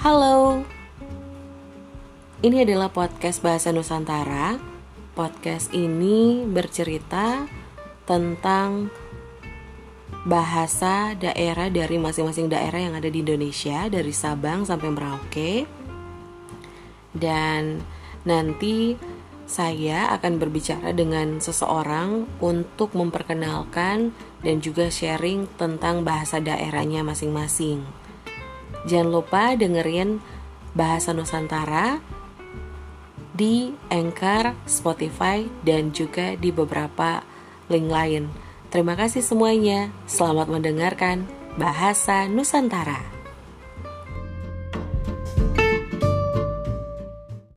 Halo, ini adalah podcast Bahasa Nusantara. Podcast ini bercerita tentang bahasa daerah dari masing-masing daerah yang ada di Indonesia, dari Sabang sampai Merauke. Dan nanti saya akan berbicara dengan seseorang untuk memperkenalkan dan juga sharing tentang bahasa daerahnya masing-masing. Jangan lupa dengerin Bahasa Nusantara di Anchor, Spotify, dan juga di beberapa link lain. Terima kasih semuanya. Selamat mendengarkan Bahasa Nusantara.